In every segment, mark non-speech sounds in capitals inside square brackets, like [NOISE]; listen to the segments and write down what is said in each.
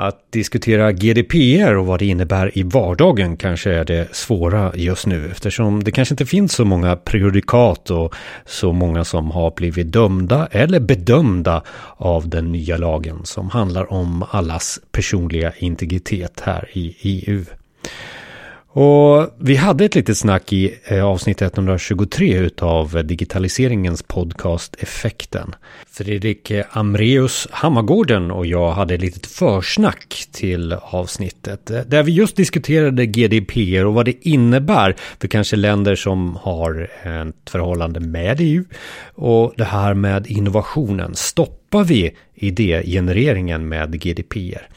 Att diskutera GDPR och vad det innebär i vardagen kanske är det svåra just nu eftersom det kanske inte finns så många prejudikat och så många som har blivit dömda eller bedömda av den nya lagen som handlar om allas personliga integritet här i EU. Och vi hade ett litet snack i eh, avsnitt 123 utav digitaliseringens podcast Effekten. Fredrik eh, Amreus Hammargården och jag hade ett litet försnack till avsnittet eh, där vi just diskuterade GDPR och vad det innebär för kanske länder som har ett förhållande med EU och det här med innovationen. Stoppar vi idégenereringen med GDPR?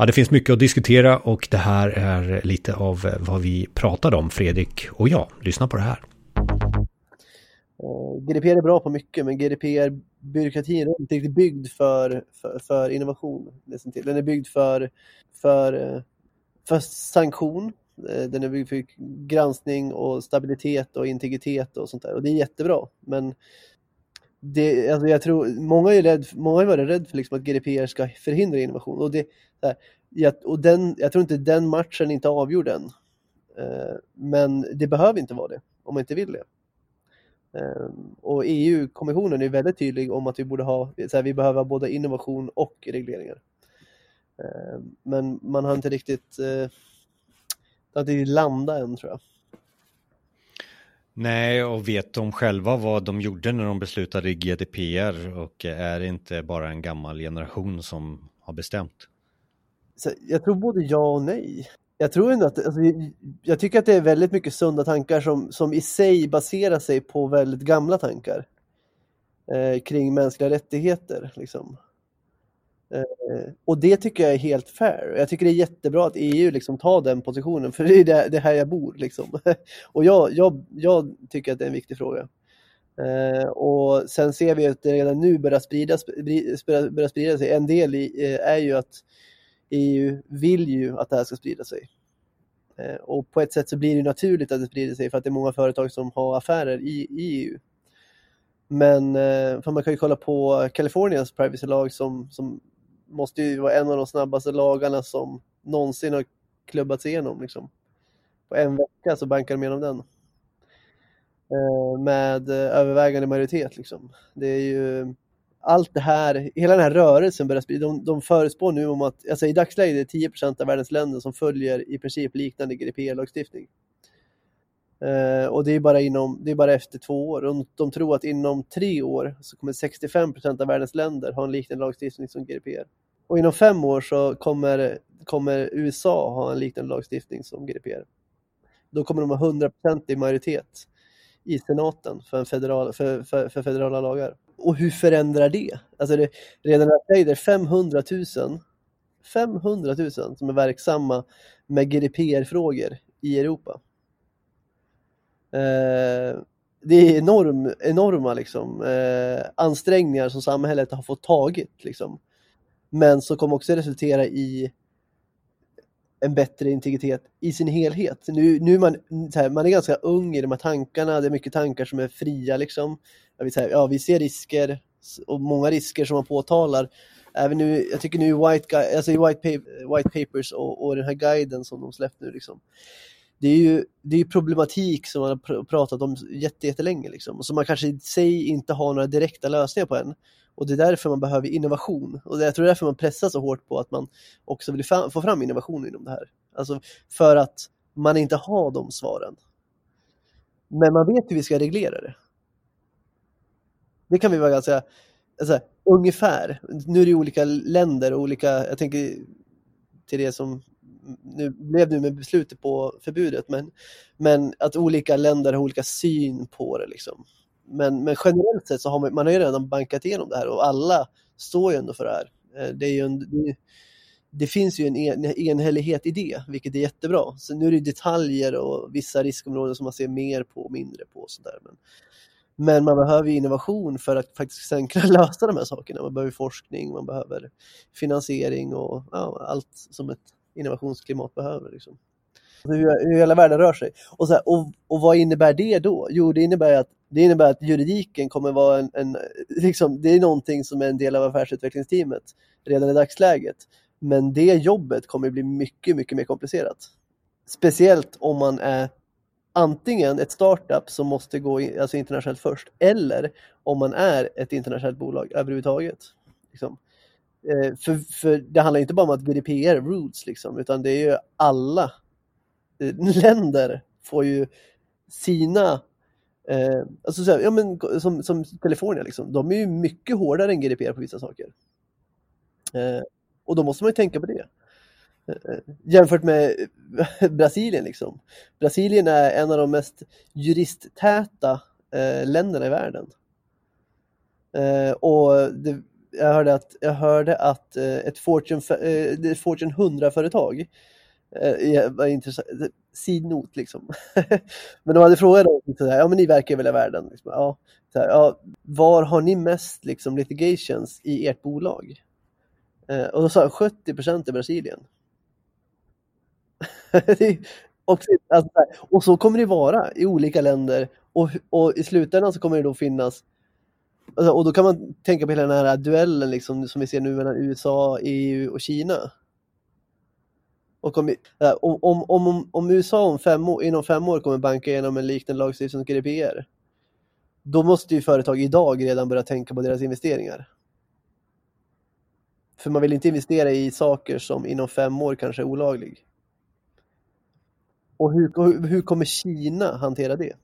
Ja, det finns mycket att diskutera och det här är lite av eh, vad vi pratade om, Fredrik och jag. Lyssna på det här. Eh, GDPR är bra på mycket, men GDPR-byråkratin är inte riktigt byggd för, för, för innovation. Den är byggd för, för, eh, för sanktion. Den är byggd för granskning och stabilitet och integritet och sånt där. Och det är jättebra. Men det, alltså jag tror, många, är rädd, många har varit rädda för liksom att GDPR ska förhindra innovation. Och, det, här, jag, och den, jag tror inte den matchen är inte avgjord än. Eh, men det behöver inte vara det, om man inte vill det. Eh, och EU-kommissionen är väldigt tydlig om att vi borde ha, så här, vi behöver både innovation och regleringar. Eh, men man har inte riktigt, det har inte landat än tror jag. Nej, och vet de själva vad de gjorde när de beslutade GDPR och är det inte bara en gammal generation som har bestämt? Så jag tror både ja och nej. Jag tror ändå att, alltså, jag tycker att det är väldigt mycket sunda tankar som, som i sig baserar sig på väldigt gamla tankar eh, kring mänskliga rättigheter. Liksom. Eh, och det tycker jag är helt fair. Jag tycker det är jättebra att EU liksom tar den positionen, för det är det, det här jag bor. Liksom. [LAUGHS] och jag, jag, jag tycker att det är en viktig fråga. Eh, och sen ser vi att det redan nu börjar sprida, börjar sprida sig. En del i, eh, är ju att EU vill ju att det här ska sprida sig. Eh, och på ett sätt så blir det naturligt att det sprider sig för att det är många företag som har affärer i, i EU. Men eh, för man kan ju kolla på Kaliforniens privacylag som, som måste ju vara en av de snabbaste lagarna som någonsin har klubbats igenom. Liksom. På en vecka så bankar de igenom den. Eh, med övervägande majoritet. Liksom. Det är ju allt det här, hela den här rörelsen börjar sprida. De, de förespår nu om att, alltså i dagsläget är det 10% av världens länder som följer i princip liknande GDPR-lagstiftning. Eh, och det är, bara inom, det är bara efter två år. De, de tror att inom tre år så kommer 65% av världens länder ha en liknande lagstiftning som GDPR. Och inom fem år så kommer, kommer USA ha en liknande lagstiftning som GDPR. Då kommer de ha 100 i majoritet i senaten för, federal, för, för, för, federala lagar. Och hur förändrar det? Alltså det, redan när det är 500 000 500 000 som är verksamma med GDPR-frågor i Europa. Eh, det är enorm, enorma liksom, eh, ansträngningar som samhället har fått tagit. Liksom. Men som kommer också resultera i en bättre integritet i sin helhet. Nu, nu man, här, man är ganska ung i de här tankarna, det är mycket tankar som är fria. Liksom. Jag vill säga, ja, vi ser risker och många risker som man påtalar. Även nu, jag tycker nu White, alltså i White, White Papers och, och den här guiden som de släppt nu, liksom, det är ju det är problematik som man har pratat om jättelänge liksom, och som man kanske i sig inte har några direkta lösningar på än. Och det är därför man behöver innovation. Och jag tror därför man pressar så hårt på att man också vill få fram innovation inom det här. Alltså för att man inte har de svaren. Men man vet hur vi ska reglera det. Det kan vi vara ganska, alltså, ungefär. Nu är det olika länder och olika, jag tänker till det som nu blev det med beslutet på förbudet, men, men att olika länder har olika syn på det. Liksom. Men, men generellt sett så har man, man har ju redan bankat igenom det här och alla står ju ändå för det här. Eh, det, är ju en, det, det finns ju en, en enhällighet i det, vilket är jättebra. Så nu är det detaljer och vissa riskområden som man ser mer på och mindre på. Och sådär. Men, men man behöver innovation för att faktiskt sen kunna [LAUGHS] lösa de här sakerna. Man behöver forskning, man behöver finansiering och ja, allt som ett innovationsklimat behöver. Liksom. Alltså, hur, hur hela världen rör sig. Och, så här, och, och vad innebär det då? Jo, det innebär att, det innebär att juridiken kommer vara en, en liksom, det är någonting som är en del av affärsutvecklingsteamet redan i dagsläget. Men det jobbet kommer bli mycket, mycket mer komplicerat. Speciellt om man är antingen ett startup som måste gå in, alltså internationellt först eller om man är ett internationellt bolag överhuvudtaget. Liksom. Eh, för, för det handlar inte bara om att GDPR rules liksom, utan det är ju alla eh, [LAUGHS] länder får ju sina Eh, alltså så här, ja, men, som, som Kalifornien, liksom, de är ju mycket hårdare än GDPR på vissa saker. Eh, och då måste man ju tänka på det. Eh, eh jämfört med [LAUGHS] Brasilien. Liksom. Brasilien är en av de mest juristtäta eh, länderna i världen. Eh, och det, jag hörde att, jag hörde att eh, ett Fortune, eh, Fortune 100-företag eh, var intressant, sidnot liksom. [LAUGHS] men de hade frågat dem, så här, ja men ni verkar väl i världen. Liksom, ja, så här, ja, var har ni mest liksom, litigations i ert bolag? Eh, och då sa jag 70 procent i Brasilien. [LAUGHS] och, alltså, och så kommer det vara i olika länder och, och i slutändan så kommer det då finnas Alltså, och då kan man tänka på hela den här duellen liksom, som vi ser nu mellan USA, EU och Kina. Och om, om, om, om, USA om fem år, inom fem år kommer banka igenom en liknande lagstiftning som GDPR, då måste ju företag idag redan börja tänka på deras investeringar. För man vill inte investera i saker som inom fem år kanske är olaglig. Och hur, hur kommer Kina hantera det?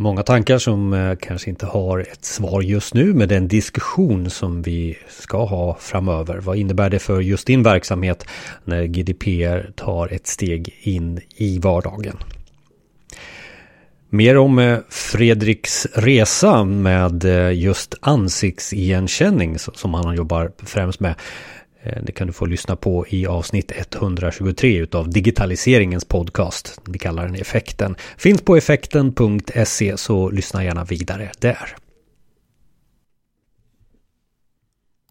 Många tankar som eh, kanske inte har ett svar just nu med den diskussion som vi ska ha framöver. Vad innebär det för just din verksamhet när GDPR tar ett steg in i vardagen? Mer om eh, Fredriks resa med eh, just ansiktsigenkänning som han jobbar främst med Eh, det kan du få lyssna på i avsnitt 123 utav digitaliseringens podcast. Vi kallar den Effekten. Finns på effekten.se så lyssna gärna vidare där.